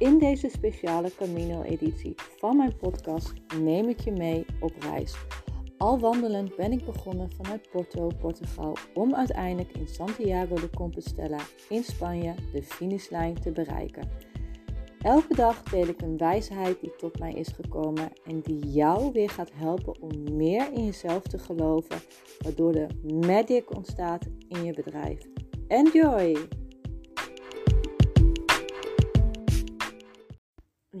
In deze speciale Camino-editie van mijn podcast neem ik je mee op reis. Al wandelend ben ik begonnen vanuit Porto, Portugal, om uiteindelijk in Santiago de Compostela in Spanje de finishlijn te bereiken. Elke dag deel ik een wijsheid die tot mij is gekomen en die jou weer gaat helpen om meer in jezelf te geloven, waardoor de magic ontstaat in je bedrijf. Enjoy!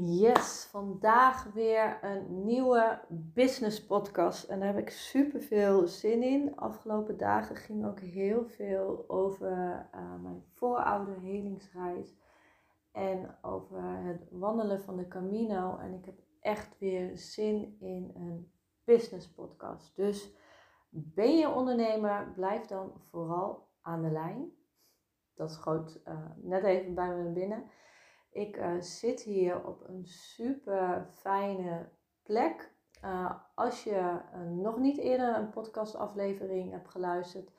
Yes, vandaag weer een nieuwe business podcast en daar heb ik super veel zin in. Afgelopen dagen ging ook heel veel over uh, mijn helingsreis en over het wandelen van de Camino. En ik heb echt weer zin in een business podcast. Dus ben je ondernemer, blijf dan vooral aan de lijn. Dat schoot uh, net even bij me binnen. Ik uh, zit hier op een super fijne plek. Uh, als je nog niet eerder een podcastaflevering hebt geluisterd,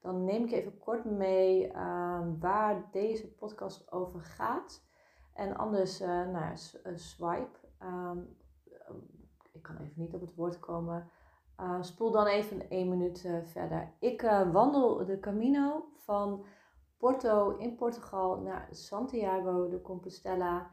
dan neem ik even kort mee ehm, waar deze podcast over gaat. En anders, nou swipe. Um, ik kan even niet op het woord komen. Spoel dan even één minuut verder. Ik wandel de Camino van Porto in Portugal naar Santiago de Compostela.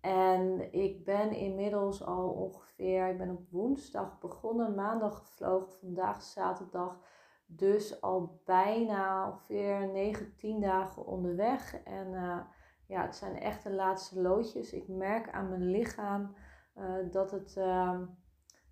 En ik ben inmiddels al ongeveer, ik ben op woensdag begonnen, maandag gevlogen, vandaag zaterdag. Dus al bijna ongeveer 9, 10 dagen onderweg. En uh, ja, het zijn echt de laatste loodjes. Ik merk aan mijn lichaam uh, dat het uh,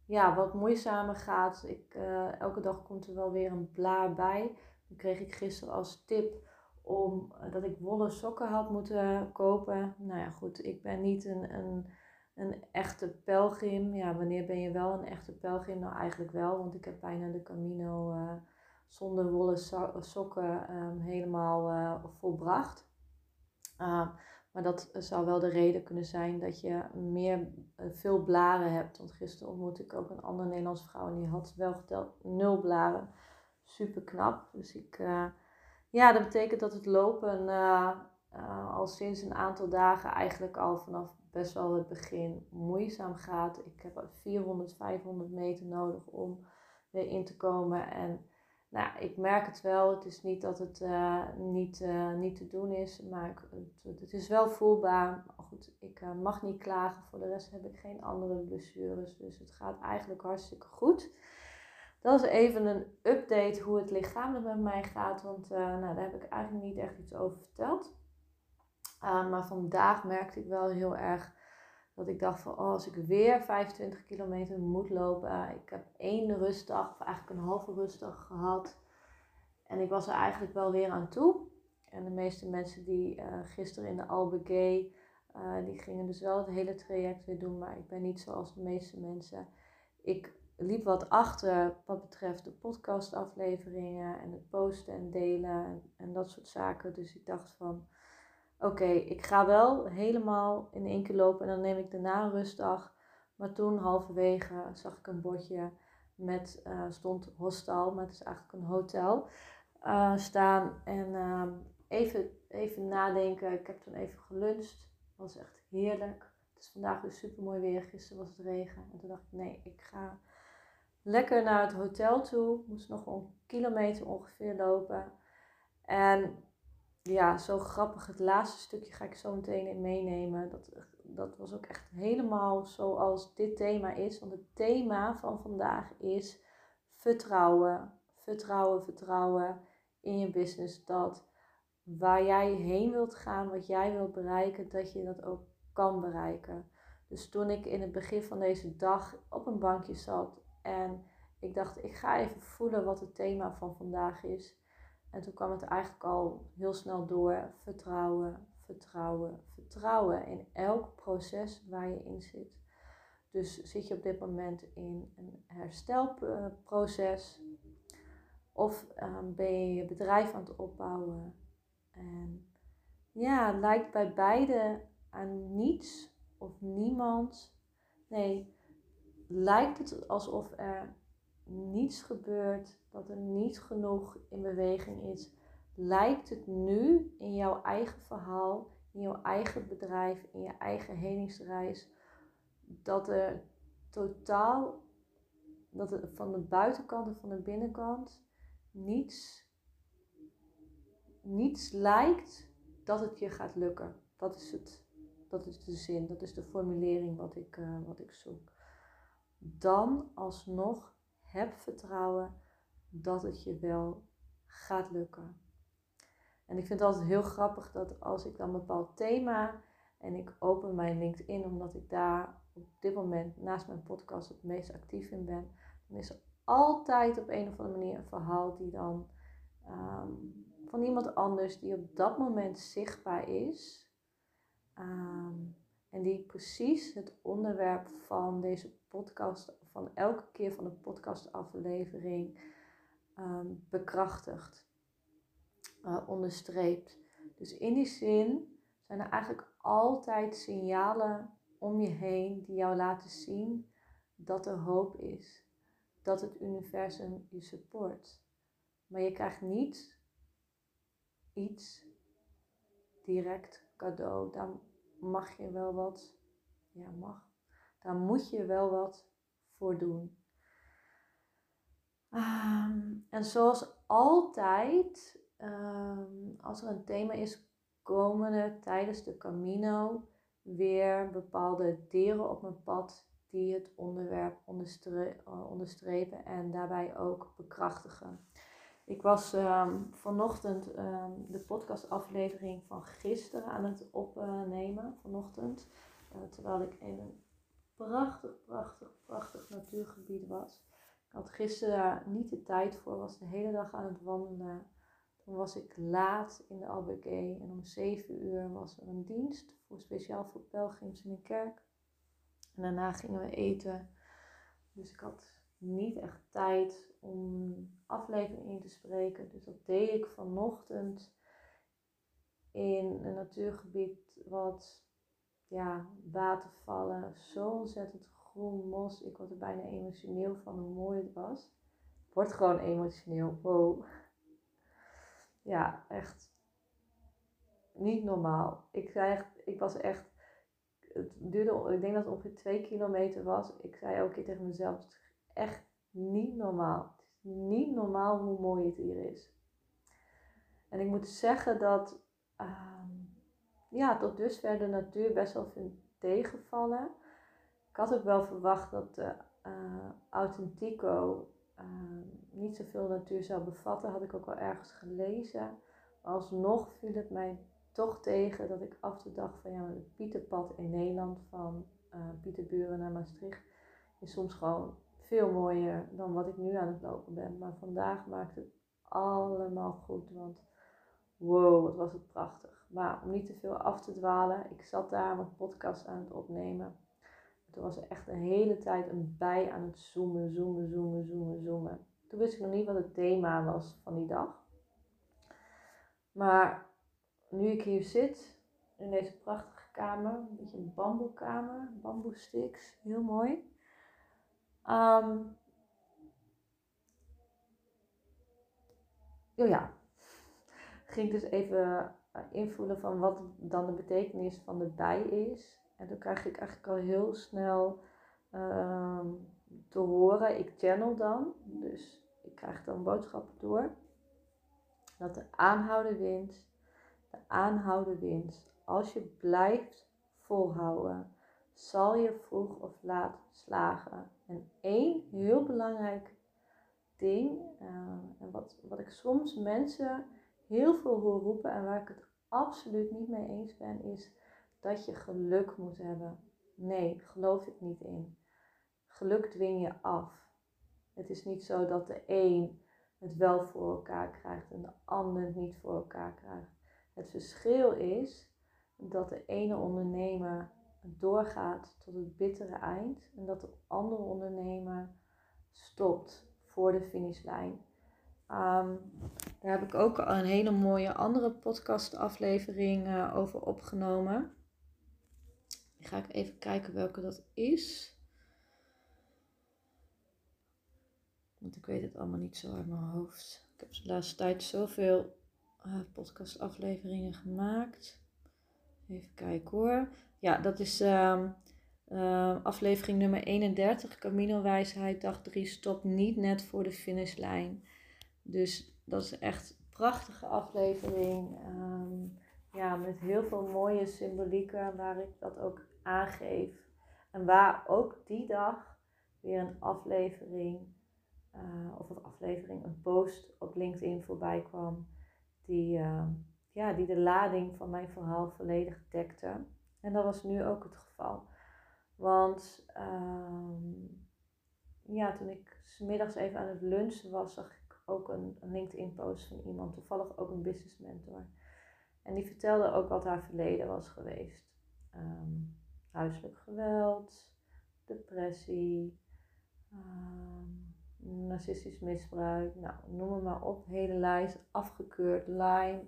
ja, wat moeizamer gaat. Ik, uh, elke dag komt er wel weer een blaar bij. Dan kreeg ik gisteren als tip om dat ik wollen sokken had moeten kopen. Nou ja, goed, ik ben niet een, een, een echte pelgrim. Ja, wanneer ben je wel een echte pelgrim? Nou, eigenlijk wel, want ik heb bijna de Camino zonder wollen sokken um, helemaal uh, volbracht. Uh, maar dat zou wel de reden kunnen zijn dat je meer, veel blaren hebt. Want gisteren ontmoette ik ook een andere Nederlandse vrouw en die had wel geteld nul blaren. Super knap. Dus ik, ja, dat betekent dat het lopen al sinds een aantal dagen eigenlijk al vanaf best wel het begin moeizaam gaat. Ik heb 400, 500 meter nodig om weer in te komen. En nou, ik merk het wel. Het is niet dat het uh, niet, niet te doen is, maar ik, het, het, is wel voelbaar. Maar goed, ik mag niet klagen. Voor de rest heb ik geen andere blessures. Dus het gaat eigenlijk hartstikke goed. Dat is even een update hoe het lichamelijk met mij gaat. Want nou, daar heb ik eigenlijk niet echt iets over verteld. maar vandaag merkte ik wel heel erg dat ik dacht van, oh, als ik weer 25 kilometer moet lopen. Ik heb één rustdag, of eigenlijk een halve rustdag gehad. En ik was er eigenlijk wel weer aan toe. En de meeste mensen die uh, gisteren in de Albe Gay, uh, die gingen dus wel het hele traject weer doen. Maar ik ben niet zoals de meeste mensen. Ik liep wat achter wat betreft de podcastafleveringen en het posten en delen en, dat soort zaken. Dus ik dacht van, oké, ik ga wel helemaal in één keer lopen en dan neem ik daarna een rustdag. Maar toen halverwege zag ik een bordje met, uh, stond hostel, maar het is eigenlijk een hotel, uh, staan. En uh, even, even nadenken, ik heb toen even geluncht, was echt heerlijk. Het is vandaag weer super mooi weer, gisteren was het regen. En toen dacht ik, nee, ik ga lekker naar het hotel toe. Moest nog een kilometer ongeveer lopen. En ja, zo grappig. Het laatste stukje ga ik zo meteen in meenemen. Dat, dat was ook echt helemaal zoals dit thema is. Want het thema van vandaag is vertrouwen. Vertrouwen, vertrouwen in je business. Dat waar jij heen wilt gaan, wat jij wilt bereiken, dat je dat ook kan bereiken. Dus toen ik in het begin van deze dag op een bankje zat en ik dacht, ik ga even voelen wat het thema van vandaag is en toen kwam het eigenlijk al heel snel door. Vertrouwen, vertrouwen, vertrouwen in elk proces waar je in zit. Dus zit je op dit moment in een herstelproces of um, ben je je bedrijf aan het opbouwen? En ja, lijkt bij beide aan niets of niemand. Nee, lijkt het alsof er niets gebeurt, dat er niet genoeg in beweging is, lijkt het nu in jouw eigen verhaal in jouw eigen bedrijf, in je eigen helingsreis, dat er totaal, dat er van de buitenkant en van de binnenkant niets, niets lijkt dat het je gaat lukken. Dat is, het, dat is de zin, dat is de formulering wat ik, uh, wat ik zoek. Dan alsnog heb vertrouwen dat het je wel gaat lukken. En ik vind het altijd heel grappig dat als ik dan een bepaald thema en ik open mijn LinkedIn omdat ik daar op dit moment naast mijn podcast het meest actief in ben, dan is er altijd op een of andere manier een verhaal die dan ehm, van iemand anders die op dat moment zichtbaar is. Ehm, en die precies het onderwerp van deze podcast, van elke keer van de podcastaflevering, um, bekrachtigt, uh, onderstreept. Dus in die zin zijn er eigenlijk altijd signalen om je heen die jou laten zien dat er hoop is, dat het universum je support. Maar je krijgt niet iets direct cadeau. Daar mag je wel wat, ja mag, daar moet je wel wat voor doen. Ehm, en zoals altijd, ehm, als er een thema is, komen er tijdens de Camino weer bepaalde deren op mijn pad die het onderwerp eh, onderstrepen en daarbij ook bekrachtigen. Ik was um, vanochtend de podcastaflevering van gisteren aan het opnemen, vanochtend, uh, terwijl ik een prachtig, prachtig, prachtig natuurgebied was. Ik had gisteren daar niet de tijd voor, was de hele dag aan het wandelen. Toen was ik laat in de ABG en om 7 uur was er een dienst voor speciaal voor pelgrims in de kerk. En daarna gingen we eten. Dus ik had niet echt tijd om aflevering in te spreken. Dus dat deed ik vanochtend in een natuurgebied wat ja, watervallen, zo ontzettend groen mos. Ik word er bijna emotioneel van hoe mooi het was. Ik word gewoon emotioneel. Wow. Ja, echt niet normaal. Ik, zei ik was echt. Het duurde, ik denk dat het ongeveer twee kilometer was. Ik zei elke keer tegen mezelf: echt niet normaal. Het is niet normaal hoe mooi het hier is. En ik moet zeggen dat. Ehm, ja, tot dusver de natuur best wel vind tegenvallen. Ik had ook wel verwacht dat de uh, Authentico uh, niet zoveel natuur zou bevatten. Had ik ook wel ergens gelezen. Maar alsnog viel het mij toch tegen dat ik af de dag van ja, het Pieterpad in Nederland van uh, Pieterburen naar Maastricht is soms gewoon veel mooier dan wat ik nu aan het lopen ben. Maar vandaag maakt het allemaal goed, want wow, wat was het prachtig. Maar om niet te veel af te dwalen, ik zat daar mijn podcast aan het opnemen. Toen was er echt een hele tijd een bij aan het zoomen, zoomen, zoomen, zoomen, zoomen. Toen wist ik nog niet wat het thema was van die dag. Maar nu ik hier zit, in deze prachtige kamer, een beetje een bamboekamer, bamboesticks, heel mooi. Um, oh ja, ging dus even invoelen van wat dan de betekenis van de bij is. En toen krijg ik eigenlijk al heel snel uh, te horen, ik channel dan, dus ik krijg dan boodschappen door, dat de aanhouden winst, de aanhouden winst, als je blijft volhouden, zal je vroeg of laat slagen. En één heel belangrijk ding, uh, en wat, wat ik soms mensen heel veel hoor roepen en waar ik het absoluut niet mee eens ben, is dat je geluk moet hebben. Nee, geloof ik niet in. Geluk dwing je af. Het is niet zo dat de een het wel voor elkaar krijgt en de ander het niet voor elkaar krijgt. Het verschil is dat de ene ondernemer doorgaat tot het bittere eind en dat de andere ondernemer stopt voor de finishlijn. Um, daar heb ik ook een hele mooie andere podcastaflevering uh, over opgenomen. Ga ik even kijken welke dat is. Want ik weet het allemaal niet zo uit mijn hoofd. Ik heb de laatste tijd zoveel uh, podcastafleveringen gemaakt. Even kijken hoor. Ja, dat is ehm, ehm, aflevering nummer 31. Camino Wijsheid, dag 3. Stop niet net voor de finishlijn. Dus dat is echt een prachtige aflevering. Ehm, ja, met heel veel mooie symbolieken waar ik dat ook aangeef. En waar ook die dag weer een aflevering, uh, of een aflevering, een post op LinkedIn voorbij kwam. Die, uh, ja, die de lading van mijn verhaal volledig dekte. En dat was nu ook het geval. Want uh, ja, toen ik smiddags even aan het lunchen was, zag ik ook een, LinkedIn-post van iemand, toevallig ook een business mentor. En die vertelde ook wat haar verleden was geweest. Um, huiselijk geweld, depressie, um, narcistisch misbruik, nou, noem het maar op, hele lijst, afgekeurd, Lyme.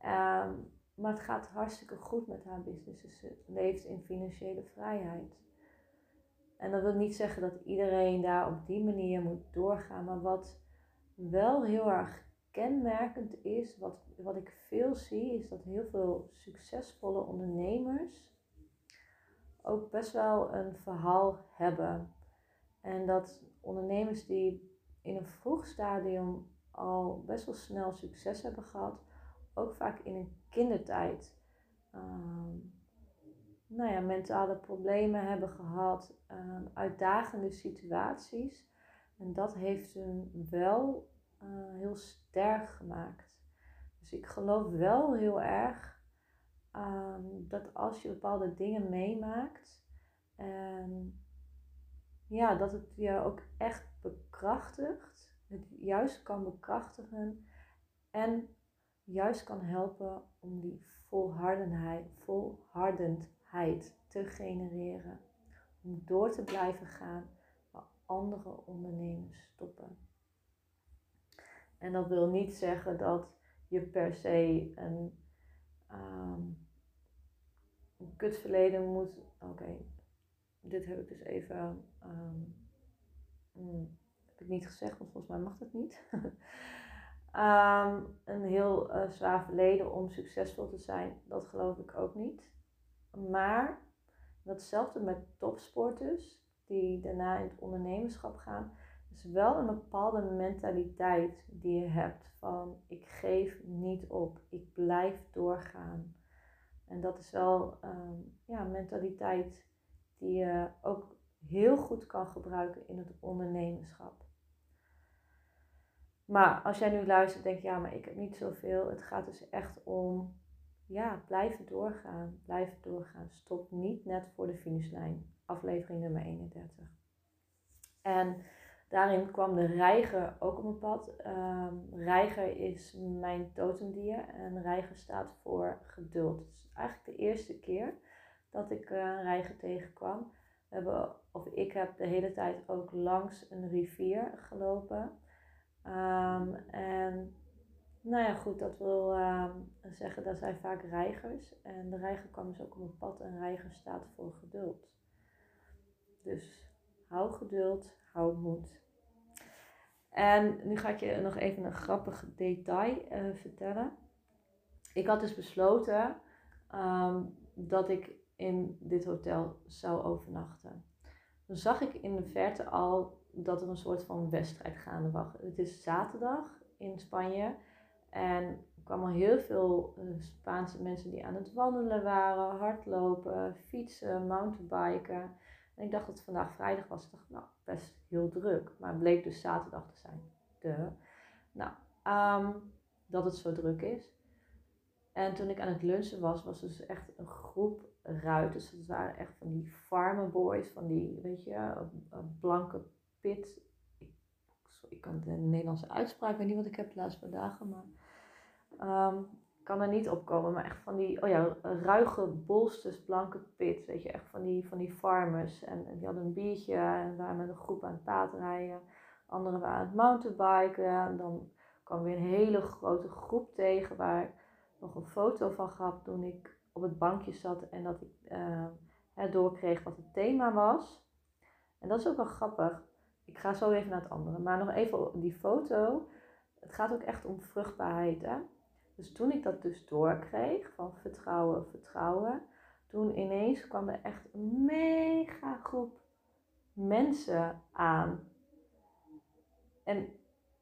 Um, maar het gaat hartstikke goed met haar business. Dus ze leeft in financiële vrijheid. En dat wil niet zeggen dat iedereen daar op die manier moet doorgaan. Maar wat wel heel erg kenmerkend is, wat, wat ik veel zie, is dat heel veel succesvolle ondernemers ook best wel een verhaal hebben. En dat ondernemers die in een vroeg stadium al best wel snel succes hebben gehad, ook vaak in een kindertijd um, nou ja, mentale problemen hebben gehad, um, uitdagende situaties. En dat heeft hun wel uh, heel sterk gemaakt. Dus ik geloof wel heel erg um, dat als je bepaalde dingen meemaakt, en ja, dat het je ook echt bekrachtigt, het juist kan bekrachtigen en juist kan helpen om die volhardenheid, volhardendheid te genereren. Om door te blijven gaan andere ondernemers stoppen. En dat wil niet zeggen dat je per se een, um, een kutverleden moet. Oké, dit heb ik dus even. Um, heb ik niet gezegd, want volgens mij mag dat niet. Um, een heel uh, zwaar verleden om succesvol te zijn, dat geloof ik ook niet. Maar datzelfde met topsporters die daarna in het ondernemerschap gaan, is wel een bepaalde mentaliteit die je hebt van ik geef niet op, ik blijf doorgaan. En dat is wel um, ja, een mentaliteit die je ook heel goed kan gebruiken in het ondernemerschap. Maar als jij nu luistert, denk je, ja, maar ik heb niet zoveel. Het gaat dus echt om, ja, blijven doorgaan. Blijven doorgaan. Stop niet net voor de finishlijn. Aflevering nummer 31. En daarin kwam de reiger ook op mijn pad. Um, reiger is mijn totemdier. En reiger staat voor geduld. Het is eigenlijk de eerste keer dat ik uh, een reiger tegenkwam. We hebben, of ik heb de hele tijd ook langs een rivier gelopen. Um, en nou ja, goed, dat wil um, zeggen dat zijn vaak reigers. En de reiger kwam dus ook op een pad en reiger staat voor geduld. Dus hou geduld, hou moed. En nu ga ik je nog even een grappig detail uh, vertellen. Ik had dus besloten um, dat ik in dit hotel zou overnachten. Dan zag ik in de verte al dat er een soort van wedstrijd gaande was. Het is zaterdag in Spanje en er kwamen heel veel uh, Spaanse mensen die aan het wandelen waren, hardlopen, fietsen, mountainbiken. En ik dacht dat het vandaag vrijdag was. Ik dacht, nou, best heel druk. Maar het bleek dus zaterdag te zijn. De. Nou, um, dat het zo druk is. En toen ik aan het lunchen was, was dus echt een groep ruiters. Het waren echt van die farmerboys, van die, weet je, blanke pit. Ik, ik kan de Nederlandse uitspraak, niet wat ik heb de laatste paar dagen, maar um, kan er niet opkomen. Maar echt van die, oh ja, ruige bolsters, blanke pit, weet je, echt van die, van die farmers. En, die hadden een biertje en waren met een groep aan het paardrijden. Anderen waren aan het mountainbiken. En dan kwam weer een hele grote groep tegen waar ik nog een foto van gaf toen ik op het bankje zat en dat ik uh, doorkreeg wat het thema was. En dat is ook wel grappig. Ik ga zo even naar het andere. Maar nog even die foto. Het gaat ook echt om vruchtbaarheid. Hè? Dus toen ik dat dus doorkreeg, van vertrouwen, vertrouwen, toen ineens kwam er echt een mega groep mensen aan. En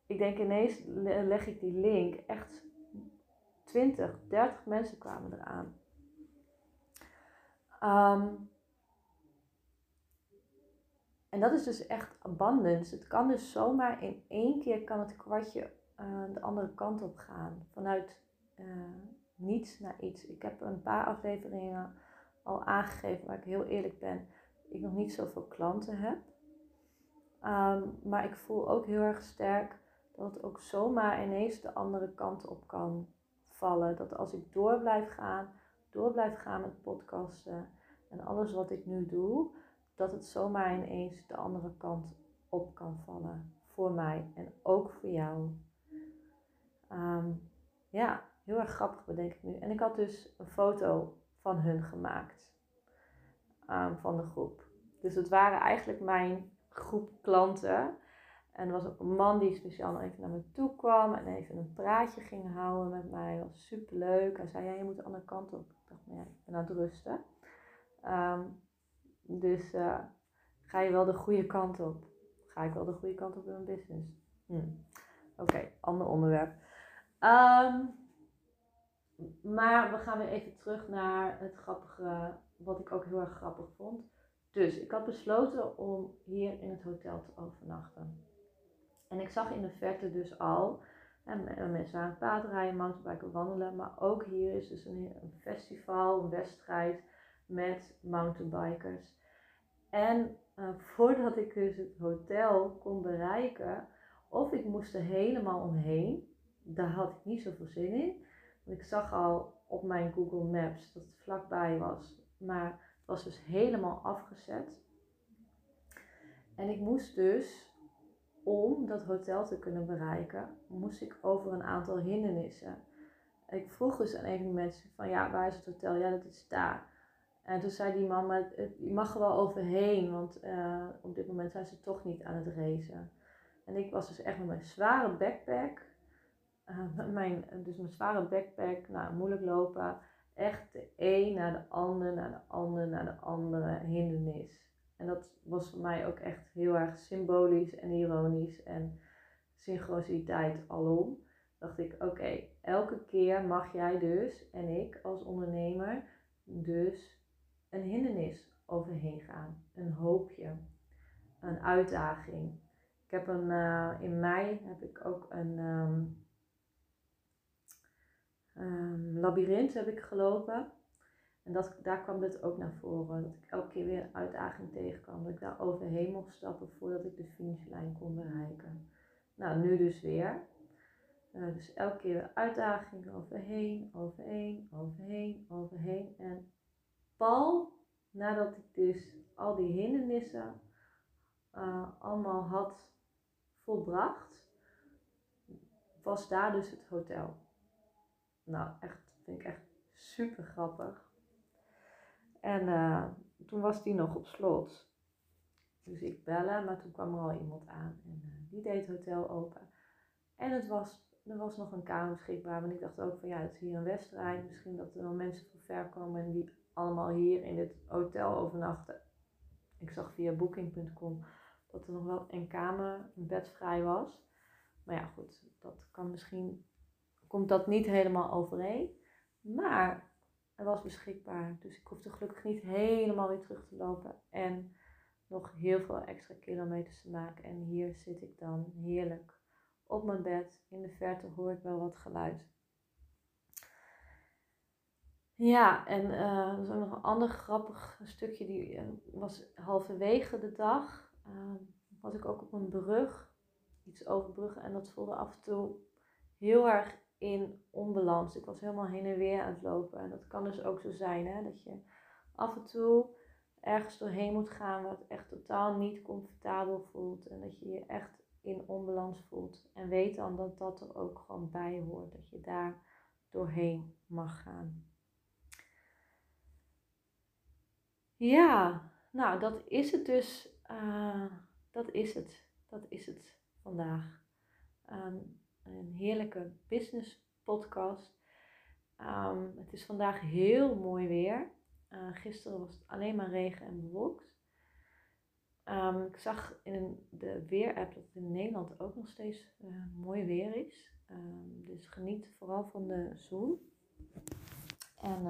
ik denk ineens leg ik die link, echt 20, 30 mensen kwamen eraan. Um, en dat is dus echt abundance. Het kan dus zomaar in één keer kan het kwartje uh, de andere kant op gaan. Vanuit uh, niets naar iets. Ik heb een paar afleveringen al aangegeven waar ik heel eerlijk ben. Ik nog niet zoveel klanten heb. Um, maar ik voel ook heel erg sterk dat het ook zomaar ineens de andere kant op kan vallen. Dat als ik door blijf gaan, door blijf gaan met podcasten en alles wat ik nu doe, dat het zomaar ineens de andere kant op kan vallen. Voor mij en ook voor jou. Ehm, ja, heel erg grappig bedenk ik nu. En ik had dus een foto van hun gemaakt. Um, van de groep. Dus het waren eigenlijk mijn groep klanten. En er was ook een man die speciaal even naar me toe kwam en even een praatje ging houden met mij. Dat was super leuk. Hij zei: Ja, je moet de andere kant op. Ik dacht: Nee, ik ben aan het rusten. Um, dus uh, ga je wel de goede kant op? Ga ik wel de goede kant op in mijn business? Hm. Oké, ander onderwerp. Um, maar we gaan weer even terug naar het grappige, wat ik ook heel erg grappig vond. Dus ik had besloten om hier in het hotel te overnachten. En ik zag in de verte dus al, en mensen aan het paardrijden, mountainbiken, wandelen. Maar ook hier is dus een, festival, een wedstrijd met mountainbikers. En uh, voordat ik dus het hotel kon bereiken, of ik moest er helemaal omheen, daar had ik niet zoveel zin in. Ik zag al op mijn Google Maps dat het vlakbij was, maar het was dus helemaal afgezet. En ik moest dus, om dat hotel te kunnen bereiken, moest ik over een aantal hindernissen. Ik vroeg dus aan een van de mensen van ja, waar is het hotel? Ja, dat is daar. En toen zei die man, maar je mag er wel overheen, want uh, op dit moment zijn ze toch niet aan het racen. En ik was dus echt met mijn zware backpack, met mijn, dus mijn zware backpack, nou moeilijk lopen, echt de een naar de ander, naar de ander, naar de andere hindernis. En dat was voor mij ook echt heel erg symbolisch en ironisch en synchroniciteit alom. Dacht ik, oké, elke keer mag jij dus en ik als ondernemer dus een hindernis overheen gaan, een hoopje, een uitdaging. Ik heb een, uh, in mei heb ik ook een um, um, labyrint heb ik gelopen. En dat, daar kwam dit ook naar voren. Dat ik elke keer weer een uitdaging tegenkwam. Dat ik daar overheen mocht stappen voordat ik de finishlijn kon bereiken. Nou, nu dus weer. Uh, dus elke keer weer uitdaging overheen, overheen, overheen, overheen. En pal nadat ik dus al die hindernissen uh, allemaal had volbracht, was daar dus het hotel. Nou, echt, vind ik echt super grappig. En uh, toen was die nog op slot. Dus ik bellen, maar toen kwam er al iemand aan en uh, die deed het hotel open. En het was, er was nog een kamer beschikbaar, want ik dacht ook van ja, het is hier een wedstrijd. Misschien dat er wel mensen van ver komen en die allemaal hier in dit hotel overnachten. Ik zag via booking.com dat er nog wel een kamer, een bed vrij was. Maar ja, goed, dat kan misschien, komt dat niet helemaal overeen. Maar er was beschikbaar, dus ik hoefde gelukkig niet helemaal weer terug te lopen. En nog heel veel extra kilometers te maken. En hier zit ik dan heerlijk op mijn bed. In de verte hoor ik wel wat geluid. Ja, en uh, er is ook nog een ander grappig stukje. Die uh, was halverwege de dag. Uh, was ik ook op een brug. Iets overbruggen. En dat voelde af en toe heel erg in onbalans. Ik was helemaal heen en weer aan het lopen. En dat kan dus ook zo zijn. Hè? Dat je af en toe ergens doorheen moet gaan. Wat echt totaal niet comfortabel voelt. En dat je je echt in onbalans voelt. En weet dan dat dat er ook gewoon bij hoort. Dat je daar doorheen mag gaan. Ja, nou dat is het dus. Uh, dat is het. Dat is het vandaag. Um, een heerlijke business podcast. Ehm, het is vandaag heel mooi weer. Uh, gisteren was het alleen maar regen en bewolkt. Um, ik zag in de weerapp dat het in Nederland ook nog steeds uh, mooi weer is. Um, dus geniet vooral van de zon. En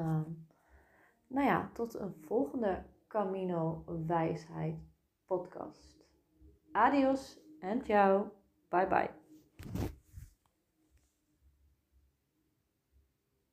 nou ja, tot een volgende Camino Wijsheid podcast. Adios en ciao. Bye bye.